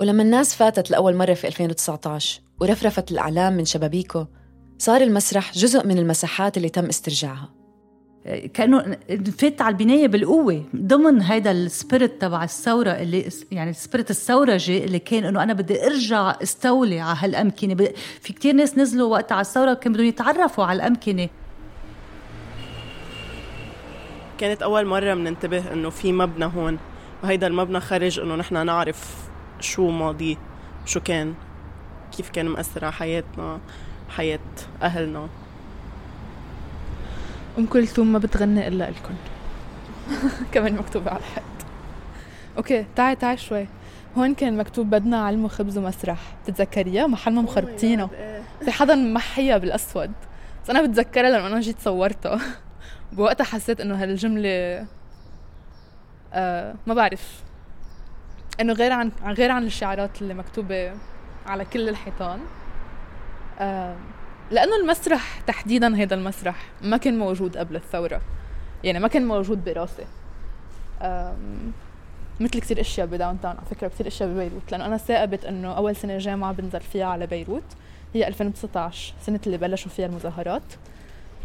ولما الناس فاتت لأول مرة في 2019 ورفرفت الأعلام من شبابيكه صار المسرح جزء من المساحات اللي تم استرجاعها. كأنه فات على البناية بالقوة ضمن هذا ال spirit تبع الثورة اللي يعني ال spirit الثورجي اللي كان إنه أنا بدي أرجع أستولي على هالأمكنة. في كتير ناس نزلوا وقت على الثورة كانوا بدهم يتعرفوا على الأمكنة. كانت أول مرة بننتبه إنه في مبنى هون وهيدا المبنى خرج إنه نحن نعرف شو ماضيه شو كان كيف كان مأثر على حياتنا حياة أهلنا. أم كلثوم ما بتغني إلا لكم كمان مكتوب على الحيط أوكي تعي تعي شوي. هون كان مكتوب بدنا علم وخبز ومسرح. بتتذكريها محل ما مخربطينه في حدا محيها بالأسود. بس أنا بتذكرها لما أنا جيت صورتها بوقتها حسيت إنه هالجملة آه ما بعرف. إنه غير عن غير عن الشعارات اللي مكتوبة على كل الحيطان. آه لأنه المسرح تحديدا هذا المسرح ما كان موجود قبل الثورة. يعني ما كان موجود براسي. مثل كثير أشياء بداون تاون على فكرة كثير أشياء ببيروت. لأنه أنا ثاقبت إنه أول سنة جامعة بنزل فيها على بيروت. هي 2019 سنة اللي بلشوا فيها المظاهرات.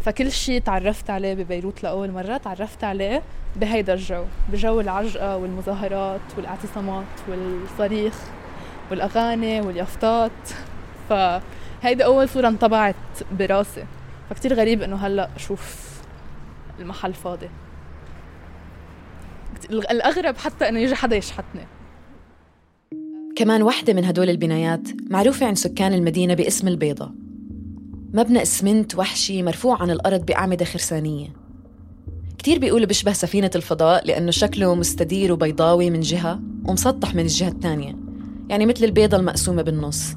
فكل شيء تعرفت عليه ببيروت لأول مرة. تعرفت عليه بهيدا الجو بجو العجقة والمظاهرات والاعتصامات والصريخ والأغاني واليافطات. ف هيدي أول صورة انطبعت براسي. فكتير غريب إنه هلأ أشوف المحل فاضي. الأغرب حتى إنه يجي حدا يشحتني. كمان وحدة من هدول البنايات معروفة عند سكان المدينة باسم البيضة. مبنى اسمنت وحشي مرفوع عن الأرض بأعمدة خرسانية. كتير بيقولوا بيشبه سفينة الفضاء لأنه شكله مستدير وبيضاوي من جهة ومسطح من الجهة الثانية. يعني مثل البيضة المقسومة بالنص.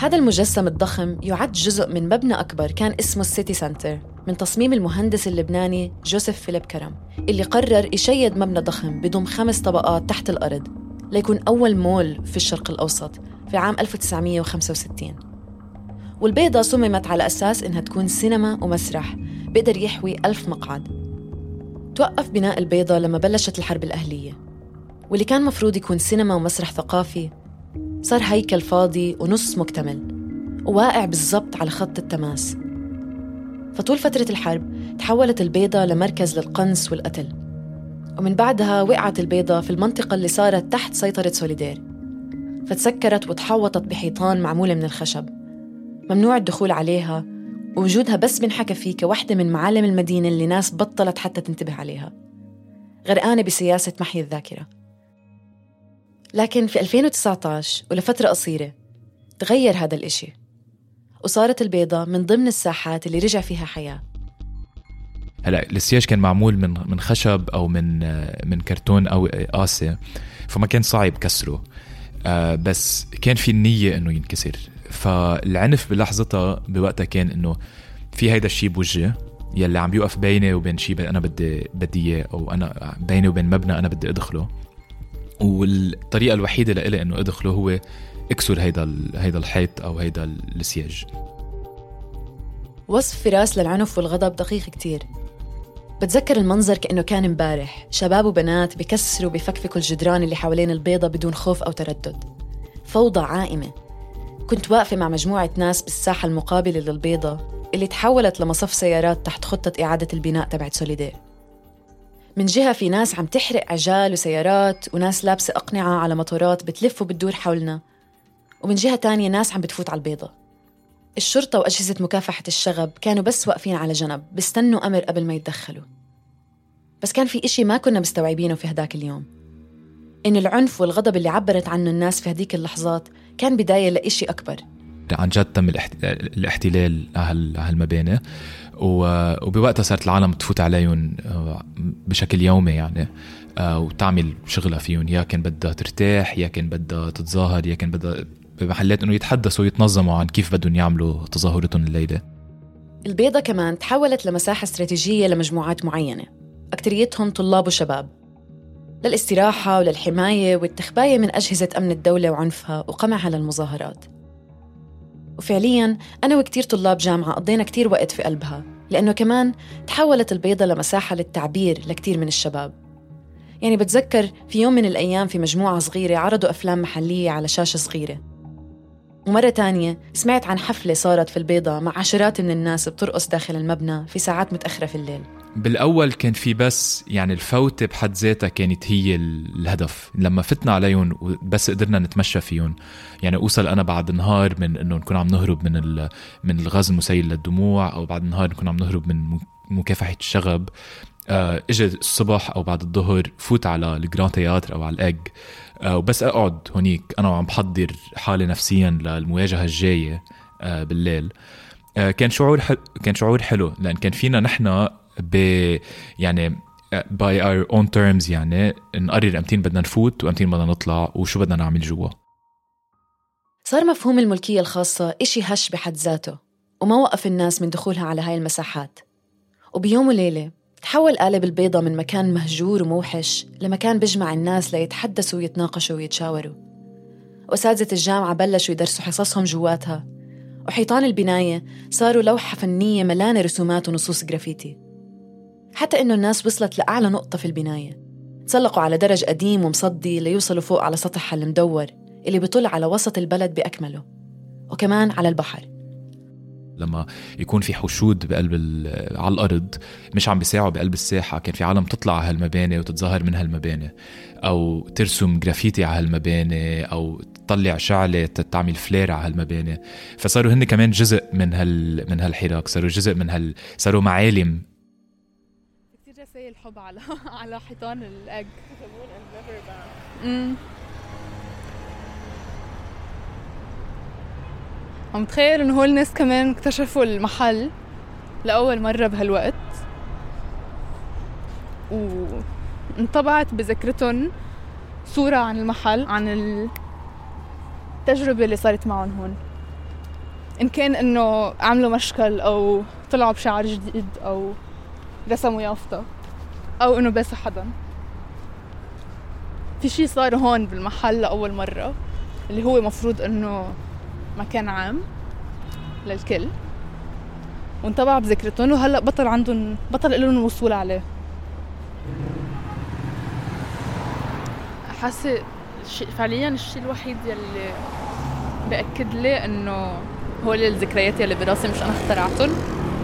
هذا المجسم الضخم يعد جزء من مبنى أكبر كان اسمه السيتي سنتر من تصميم المهندس اللبناني جوزيف فيليب كرم اللي قرر يشيد مبنى ضخم بضم خمس طبقات تحت الأرض ليكون أول مول في الشرق الأوسط في عام 1965 والبيضة صممت على أساس إنها تكون سينما ومسرح بيقدر يحوي ألف مقعد. توقف بناء البيضة لما بلشت الحرب الأهلية واللي كان مفروض يكون سينما ومسرح ثقافي صار هيكل فاضي ونص مكتمل وواقع بالضبط على خط التماس. فطول فترة الحرب تحولت البيضة لمركز للقنص والقتل. ومن بعدها وقعت البيضة في المنطقة اللي صارت تحت سيطرة سوليدير. فتسكرت وتحوطت بحيطان معمولة من الخشب. ممنوع الدخول عليها ووجودها بس بنحكى فيه كوحدة من معالم المدينة اللي ناس بطلت حتى تنتبه عليها. غرقانة بسياسة محي الذاكرة. لكن في 2019 ولفترة قصيرة تغير هذا الإشي وصارت البيضة من ضمن الساحات اللي رجع فيها حياة. هلا السياج كان معمول من من خشب أو من من كرتون أو قاسي فما كان صعب كسره. آه بس كان في النية إنه ينكسر. فالعنف بلحظتها بوقتها كان إنه في هيدا الشيء بوجهي يلي عم بيوقف بيني وبين شيء أنا بدي بدي إياه أو أنا بيني وبين مبنى أنا بدي أدخله. والطريقة الوحيدة لإلي إنه أدخله هو اكسر هيدا هيدا الحيط أو هيدا السياج. وصف فراس للعنف والغضب دقيق كتير. بتذكر المنظر كأنه كان امبارح. شباب وبنات بكسروا بفكفكوا الجدران اللي حوالين البيضة بدون خوف أو تردد. فوضى عائمة. كنت واقفة مع مجموعة ناس بالساحة المقابلة للبيضة اللي تحولت لمصف سيارات تحت خطة إعادة البناء تبعت سوليدير من جهة في ناس عم تحرق عجال وسيارات وناس لابسة أقنعة على مطارات بتلف وبتدور حولنا. ومن جهة تانية ناس عم بتفوت على البيضة. الشرطة وأجهزة مكافحة الشغب كانوا بس واقفين على جنب بيستنوا أمر قبل ما يتدخلوا. بس كان في إشي ما كنا مستوعبينه في هداك اليوم. إن العنف والغضب اللي عبرت عنه الناس في هديك اللحظات كان بداية لإشي أكبر. عن جد تم الاحتلال على هالمباني وبوقتها صارت العالم تفوت عليهم آه، بشكل يومي يعني. آه، وتعمل شغلها فيهم. يا كان بدها ترتاح يا كان بدها تتظاهر يا كان بدها بمحلات إنه يتحدثوا ويتنظموا عن كيف بدهم يعملوا تظاهرتهم الليلة. البيضة كمان تحولت لمساحة استراتيجية لمجموعات معينة. أكتريتهم طلاب وشباب. للاستراحة وللحماية والتخباية من أجهزة أمن الدولة وعنفها وقمعها للمظاهرات. وفعليا أنا وكتير طلاب جامعة قضينا كتير وقت في قلبها لأنه كمان تحولت البيضة لمساحة للتعبير لكتير من الشباب. يعني بتذكر في يوم من الأيام في مجموعة صغيرة عرضوا أفلام محلية على شاشة صغيرة. ومرة تانية سمعت عن حفلة صارت في البيضة مع عشرات من الناس بترقص داخل المبنى في ساعات متأخرة في الليل. بالأول كان في بس يعني الفوتة بحد ذاتها كانت هي الهدف. لما فتنا عليهم وبس قدرنا نتمشى فيهم. يعني أوصل أنا بعد نهار من إنه نكون عم نهرب من من الغاز المسيل للدموع أو بعد نهار نكون عم نهرب من مكافحة الشغب. آه اجى الصبح أو بعد الظهر فوت على ال Grand Theatre أو على الاج وبس أقعد هونيك. أنا وعم بحضر حالي نفسيا للمواجهة الجاية آه بالليل. آه كان شعور حل... كان شعور حلو لأن كان فينا نحن ب يعني by our own terms يعني نقرر أمتين بدنا نفوت وأمتين بدنا نطلع وشو بدنا نعمل جوا. صار مفهوم الملكية الخاصة إشي هش بحد ذاته وما وقف الناس من دخولها على هاي المساحات. وبيوم وليلة تحول قالب البيضة من مكان مهجور وموحش لمكان بيجمع الناس ليتحدثوا ويتناقشوا ويتشاوروا. وأساتذة الجامعة بلشوا يدرسوا حصصهم جواتها وحيطان البناية صاروا لوحة فنية ملانة رسومات ونصوص جرافيتي. حتى إنه الناس وصلت لأعلى نقطة في البناية. تسلقوا على درج قديم ومصدي ليوصلوا فوق على سطحها المدور اللي بيطل على وسط البلد بأكمله وكمان على البحر. لما يكون في حشود بقلب على الأرض مش عم بيساعوا بقلب الساحة. كان في عالم تطلع على هالمباني وتتظاهر من هالمباني. أو ترسم جرافيتي على هالمباني أو تطلع شعلة تعمل flare على هالمباني. فصاروا هن كمان جزء من هال من هالحراك. صاروا جزء من هال صاروا معالم. كثير رسائل حب على على حيطان الاج عم تخيل إنه هول الناس كمان اكتشفوا المحل لأول مرة بهالوقت. وانطبعت بذاكرتهم صورة عن المحل عن التجربة اللي صارت معهم هون. إن كان إنه عملوا مشكل أو طلعوا بشعر جديد أو رسموا يافطة أو إنه باسوا حدا. في شي صار هون بالمحل لأول مرة اللي هو مفروض إنه مكان عام للكل وانطبع بذكرتهم. وهلأ بطل عندهم بطل لهم الوصول عليه. حاسة فعليا الشيء الوحيد يلي بأكد لي إنه هول الذكريات يلي براسي مش أنا اخترعتهم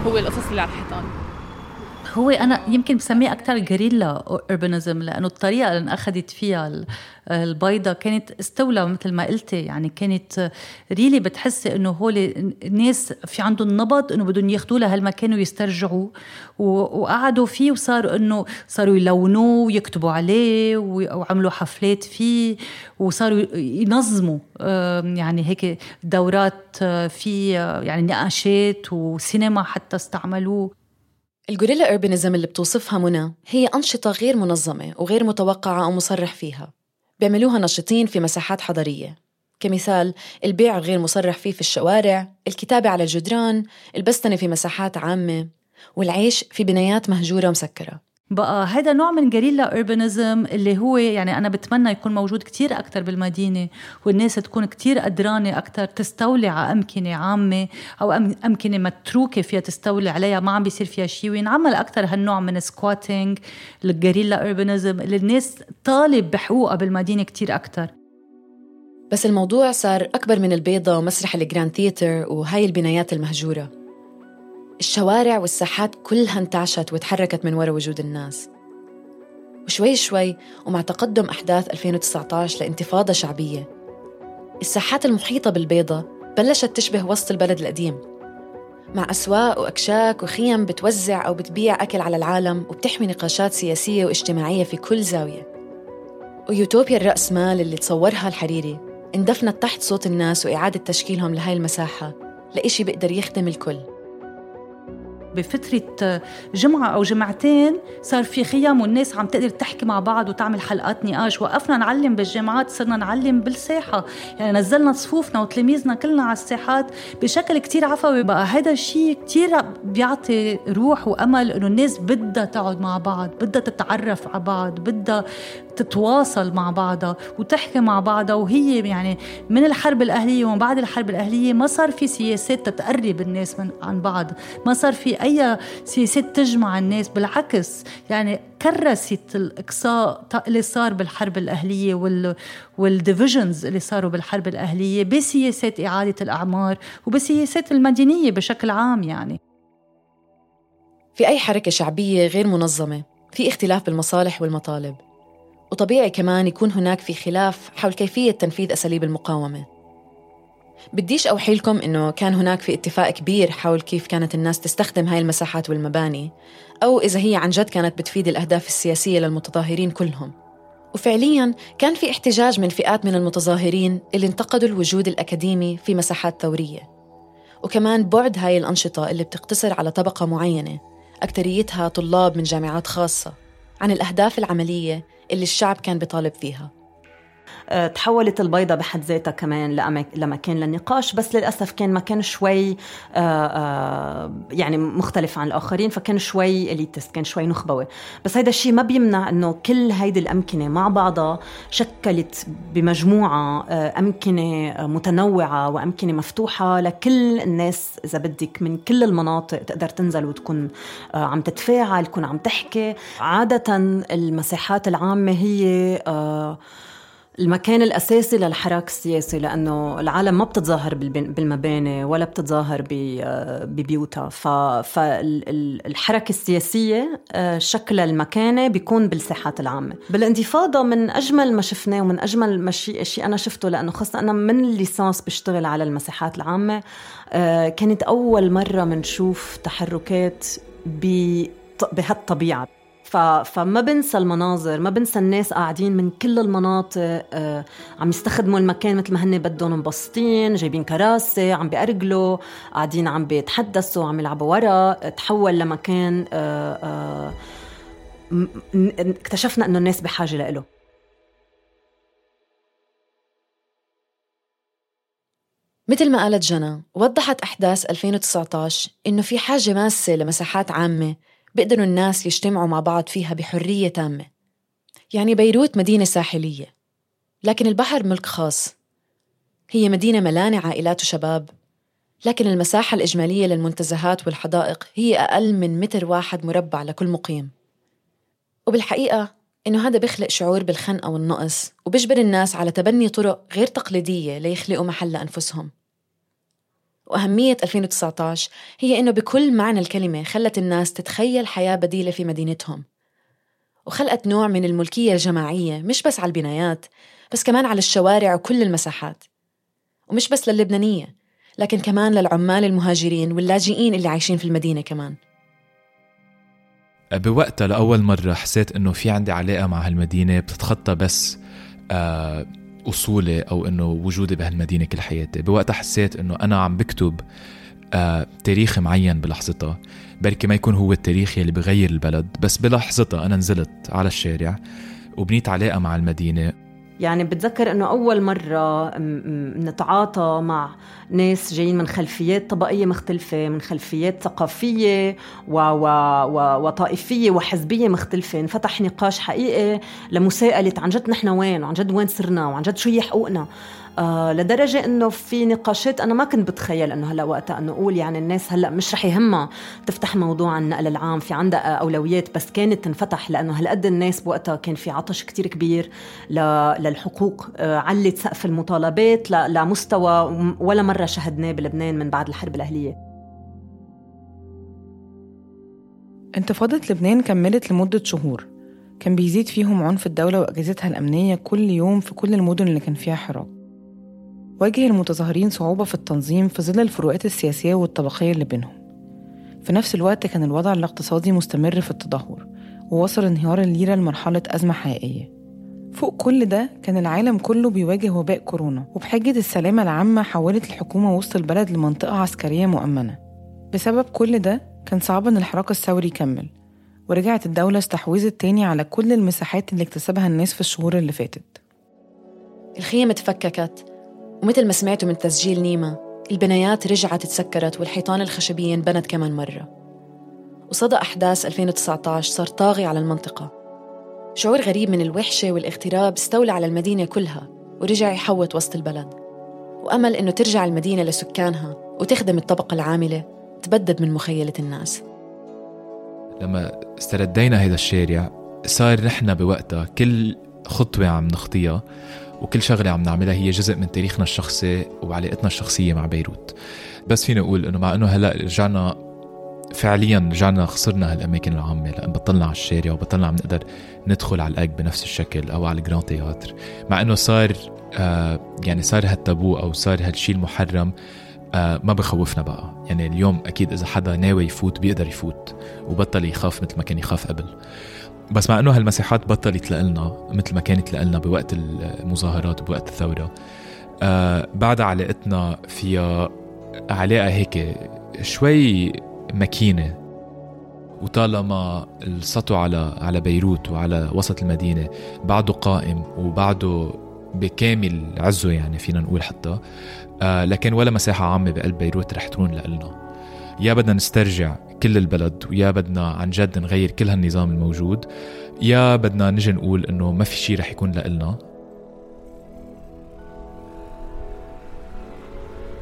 هو القصص اللي على الحيطان. هو أنا يمكن بسميه أكثر جريلا اوربانيزم لأنه الطريقة اللي انأخذت فيها البيضة كانت استولى مثل ما قلتي يعني كانت ريلي بتحسي إنه هول الناس في عندهم نبض إنه بدهم ياخذوه لهالمكان ويسترجعوه. وقعدوا فيه وصاروا إنه صاروا يلونوه ويكتبوا عليه وعملوا حفلات فيه وصاروا ينظموا يعني هيك دورات في يعني نقاشات وسينما حتى استعملوه. الجوريلا أوربانيزم اللي بتوصفها منى هي أنشطة غير منظمة وغير متوقعة أو مصرح فيها. بيعملوها نشطين في مساحات حضرية كمثال البيع غير مصرح فيه في الشوارع الكتابة على الجدران البستنة في مساحات عامة والعيش في بنايات مهجورة ومسكرة. بقى هذا نوع من guerrilla urbanism اللي هو يعني أنا بتمنى يكون موجود كتير أكثر بالمدينة والناس تكون كتير قدرانة أكثر تستولي على أمكنة عامة أو أمكنة متروكة فيها تستولي عليها ما عم بيصير فيها شيء وينعمل أكثر هالنوع من squatting ال guerrilla urbanism اللي الناس طالب بحقوقها بالمدينة كتير أكثر بس الموضوع صار أكبر من البيضة ومسرح ال Grand Theatre وهاي البنايات المهجورة. الشوارع والساحات كلها انتعشت وتحركت من وراء وجود الناس. وشوي شوي ومع تقدم أحداث 2019 لانتفاضة شعبية الساحات المحيطة بالبيضة بلشت تشبه وسط البلد القديم. مع أسواق وأكشاك وخيم بتوزع أو بتبيع أكل على العالم وبتحمي نقاشات سياسية واجتماعية في كل زاوية. ويوتوبيا الرأس مال اللي تصورها الحريري اندفنت تحت صوت الناس وإعادة تشكيلهم لهاي المساحة لإشي بيقدر يخدم الكل. بفترة جمعة أو جمعتين صار في خيام والناس عم تقدر تحكي مع بعض وتعمل حلقات نقاش. وقفنا نعلم بالجامعات صرنا نعلم بالساحة. يعني نزلنا صفوفنا وتلاميذنا كلنا على الساحات بشكل كتير عفوي. بقى هذا الشيء كتير بيعطي روح وأمل إنه الناس بدها تقعد مع بعض بدها تتعرف على بعض بدها تتواصل مع بعضها وتحكي مع بعضها. وهي يعني من الحرب الأهلية ومن بعد الحرب الأهلية ما صار في سياسات تتقرب الناس من عن بعض. ما صار في أي سياسات تجمع الناس بالعكس يعني كرست الإقصاء اللي صار بالحرب الأهلية وال والديفيجنز اللي صاروا بالحرب الأهلية بسياسات إعادة الأعمار وبسياسات المدنية بشكل عام يعني. في أي حركة شعبية غير منظمة في اختلاف بالمصالح والمطالب؟ وطبيعي كمان يكون هناك في خلاف حول كيفية تنفيذ أساليب المقاومة. بديش أوحي لكم إنه كان هناك في اتفاق كبير حول كيف كانت الناس تستخدم هاي المساحات والمباني أو إذا هي عن جد كانت بتفيد الأهداف السياسية للمتظاهرين كلهم. وفعليا كان في احتجاج من فئات من المتظاهرين اللي انتقدوا الوجود الأكاديمي في مساحات ثورية. وكمان بعد هاي الأنشطة اللي بتقتصر على طبقة معينة أكتريتها طلاب من جامعات خاصة عن الأهداف العملية اللي الشعب كان بيطالب فيها. تحولت البيضة بحد ذاتها كمان لمكان للنقاش بس للأسف كان مكان شوي آه، آه، يعني مختلف عن الآخرين فكان شوي إليتست كان شوي نخبوي. بس هيدا الشيء ما بيمنع أنه كل هيدي الأمكنة مع بعضها شكلت بمجموعة أمكنة متنوعة وأمكنة مفتوحة لكل الناس إذا بدك من كل المناطق تقدر تنزل وتكون عم تتفاعل تكون عم تحكي. عادة المساحات العامة هي المكان الأساسي للحراك السياسي لأنه العالم ما بتتظاهر بالمباني ولا بتتظاهر ببيوتها. فالحركة السياسية آه، شكل المكانة بيكون بالساحات العامة. بالانتفاضة من أجمل ما شفناه ومن أجمل ما شيء, شيء أنا شفته لأنه خاصة أنا من الليسانس بشتغل على المساحات العامة آه، كانت أول مرة منشوف تحركات بهالطبيعة. فما بنسى المناظر ما بنسى الناس قاعدين من كل المناطق آه عم يستخدموا المكان مثل ما هن بدهم مبسطين جايبين كراسي عم بيأرجلوا قاعدين عم بيتحدثوا عم يلعبوا ورا تحول لمكان آه آه اكتشفنا إنه الناس بحاجة له مثل ما قالت جنى وضحت أحداث 2019 إنه في حاجة ماسة لمساحات عامة بيقدروا الناس يجتمعوا مع بعض فيها بحرية تامة. يعني بيروت مدينة ساحلية لكن البحر ملك خاص. هي مدينة ملانة عائلات وشباب لكن المساحة الإجمالية للمنتزهات والحدائق هي أقل من متر واحد مربع لكل مقيم. وبالحقيقة إنه هذا بيخلق شعور بالخنقة والنقص وبيجبر الناس على تبني طرق غير تقليدية ليخلقوا محل لأنفسهم. وأهمية 2019 هي إنه بكل معنى الكلمة خلت الناس تتخيل حياة بديلة في مدينتهم. وخلقت نوع من الملكية الجماعية مش بس على البنايات بس كمان على الشوارع وكل المساحات. ومش بس للبنانية لكن كمان للعمال المهاجرين واللاجئين اللي عايشين في المدينة كمان. بوقتها لأول مرة حسيت إنه في عندي علاقة مع هالمدينة بتتخطى بس آه أصولي أو إنه وجودي بهالمدينة كل حياتي. بوقتها حسيت إنه أنا عم بكتب آه تاريخ معين بلحظتها. بركي ما يكون هو التاريخ يلي بغير البلد بس بلحظتها أنا نزلت على الشارع وبنيت علاقة مع المدينة. يعني بتذكر إنه أول مرة نتعاطى مع ناس جايين من خلفيات طبقية مختلفة من خلفيات ثقافية و و و وطائفية وحزبية مختلفة. انفتح نقاش حقيقي لمساءلة عن جد نحن وين وعن جد وين صرنا وعن جد شو هي حقوقنا آه لدرجة إنه في نقاشات أنا ما كنت بتخيل إنه هلأ وقتها إنه أقول يعني الناس هلأ مش رح يهمها تفتح موضوع النقل العام في عندها أولويات بس كانت تنفتح لأنه هالقد الناس بوقتها كان في عطش كتير كبير للحقوق آه علت سقف المطالبات لمستوى ولا مرة شهدناه بلبنان من بعد الحرب الأهلية. انتفاضة لبنان كملت لمدة شهور. كان بيزيد فيهم عنف الدولة وأجهزتها الأمنية كل يوم في كل المدن اللي كان فيها حراك. واجه المتظاهرين صعوبة في التنظيم في ظل الفروقات السياسية والطبقية اللي بينهم. في نفس الوقت كان الوضع الاقتصادي مستمر في التدهور ووصل انهيار الليرة لمرحلة أزمة حقيقية. فوق كل ده كان العالم كله بيواجه وباء كورونا وبحجة السلامة العامة حولت الحكومة وسط البلد لمنطقة عسكرية مؤمنة. بسبب كل ده كان صعب إن الحراك الثوري يكمل ورجعت الدولة استحوذت تاني على كل المساحات اللي اكتسبها الناس في الشهور اللي فاتت. الخيم اتفككت ومثل ما سمعتوا من تسجيل نيما البنايات رجعت تسكرت والحيطان الخشبية انبنت كمان مرة. وصدى أحداث 2019 صار طاغي على المنطقة. شعور غريب من الوحشة والاغتراب استولى على المدينة كلها ورجع يحوط وسط البلد. وأمل إنه ترجع المدينة لسكانها وتخدم الطبقة العاملة تبدد من مخيلة الناس. لما استردينا هذا الشارع صار نحن بوقتها كل خطوة عم نخطيها وكل شغلة عم نعملها هي جزء من تاريخنا الشخصي وعلاقتنا الشخصية مع بيروت. بس فينا نقول إنه مع إنه هلأ رجعنا فعليا رجعنا خسرنا هالأماكن العامة لأن بطلنا على الشارع وبطلنا عم نقدر ندخل على ال Egg بنفس الشكل أو على ال Grand Theatre. مع إنه صار آه يعني صار هالتابو أو صار هالشيء المحرم آه ما بخوفنا بقى. يعني اليوم أكيد إذا حدا ناوي يفوت بيقدر يفوت وبطل يخاف مثل ما كان يخاف قبل. بس مع إنه هالمساحات بطلت لنا مثل ما كانت لنا بوقت المظاهرات وبوقت الثورة. آه بعد علاقتنا فيها علاقة هيك شوي مكينة. وطالما السطو على على بيروت وعلى وسط المدينة بعده قائم وبعده بكامل عزه يعني فينا نقول حتى آه لكن ولا مساحة عامة بقلب بيروت رح تكون لنا يا بدنا نسترجع كل البلد ويا بدنا عن جد نغير كل هالنظام الموجود. يا بدنا نجي نقول إنه ما في شيء رح يكون لإلنا.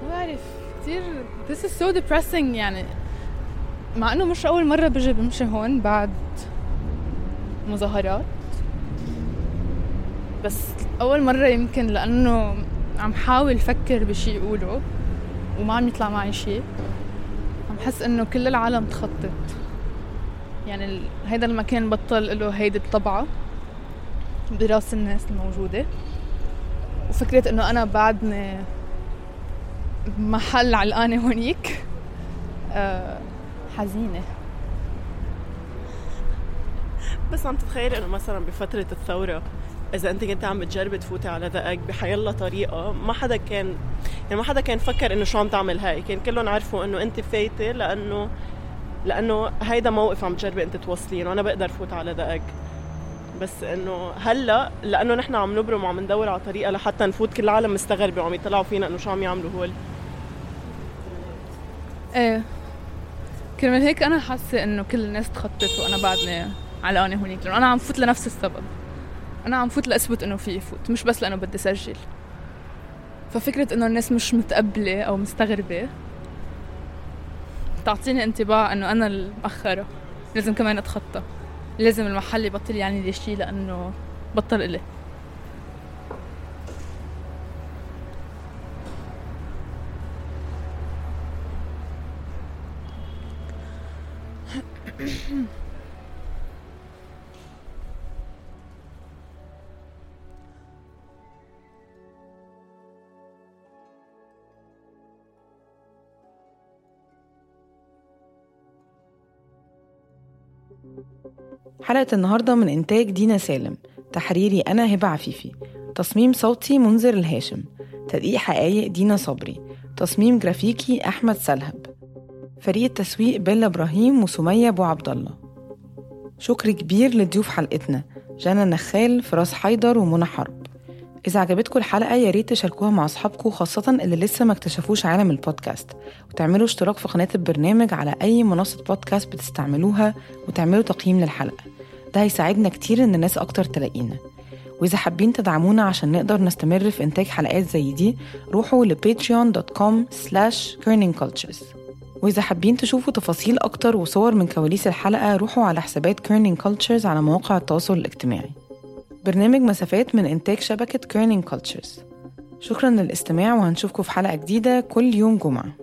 ما بعرف كثير this is so depressing يعني. مع إنه مش أول مرة بجي بمشي هون بعد مظاهرات. بس أول مرة يمكن لأنه عم حاول فكر بشي اقوله وما عم يطلع معي شيء عم حس إنه كل العالم تخطط يعني. هيدا المكان بطل له هيدي الطبعة براس الناس الموجودة وفكرة إنه أنا بعدني محل علقانة هونيك أه حزينة بس عم تتخيل إنه مثلا بفترة الثورة إذا أنت كنت عم بتجربي تفوتي على دقك بحيلا طريقة ما حدا كان يعني ما حدا كان فكر إنه شو عم تعمل هاي. كان كلهم عرفوا إنه أنت فايتة لأنه لأنه هيدا موقف عم تجربي أنت توصلين وأنا بقدر فوت على دقك بس إنه هلأ لأنه نحن عم نبرم وعم ندور على طريقة لحتى نفوت. كل العالم مستغربة وعم يطلعوا فينا إنه شو عم يعملوا هول. إيه. كرمال هيك أنا حاسة إنه كل الناس تخطط وأنا بعدني علقانه هونيك. لأنه أنا عم فوت لنفس السبب. أنا عم فوت لأثبت إنه في فوت مش بس لأنه بدي سجل. ففكرة إنه الناس مش متقبلة أو مستغربة تعطيني انطباع إنه أنا المأخرة. لازم كمان أتخطى. لازم المحل يبطل يعني لي شيء لأنه بطل إلي. حلقة النهاردة من إنتاج دينا سالم تحريري أنا هبة عفيفي تصميم صوتي منذر الهاشم تدقيق حقايق دينا صبري تصميم جرافيكي أحمد سلهب فريق التسويق بيلا إبراهيم وسمية أبو عبد الله. شكر كبير لضيوف حلقتنا جانا نخال فراس حيدر ومنى حرب. إذا عجبتكم الحلقة يا ريت تشاركوها مع أصحابكم خاصة اللي لسه ما اكتشفوش عالم البودكاست. وتعملوا اشتراك في قناة البرنامج على أي منصة بودكاست بتستعملوها وتعملوا تقييم للحلقة. ده هيساعدنا كتير إن الناس أكتر تلاقينا. وإذا حابين تدعمونا عشان نقدر نستمر في إنتاج حلقات زي دي روحوا ل patreon.com slash kerningcultures وإذا حابين تشوفوا تفاصيل أكتر وصور من كواليس الحلقة روحوا على حسابات Kerning Cultures على مواقع التواصل الاجتماعي. برنامج مسافات من إنتاج شبكة Kerning Cultures شكرا للاستماع وهنشوفكم في حلقة جديدة كل يوم جمعة.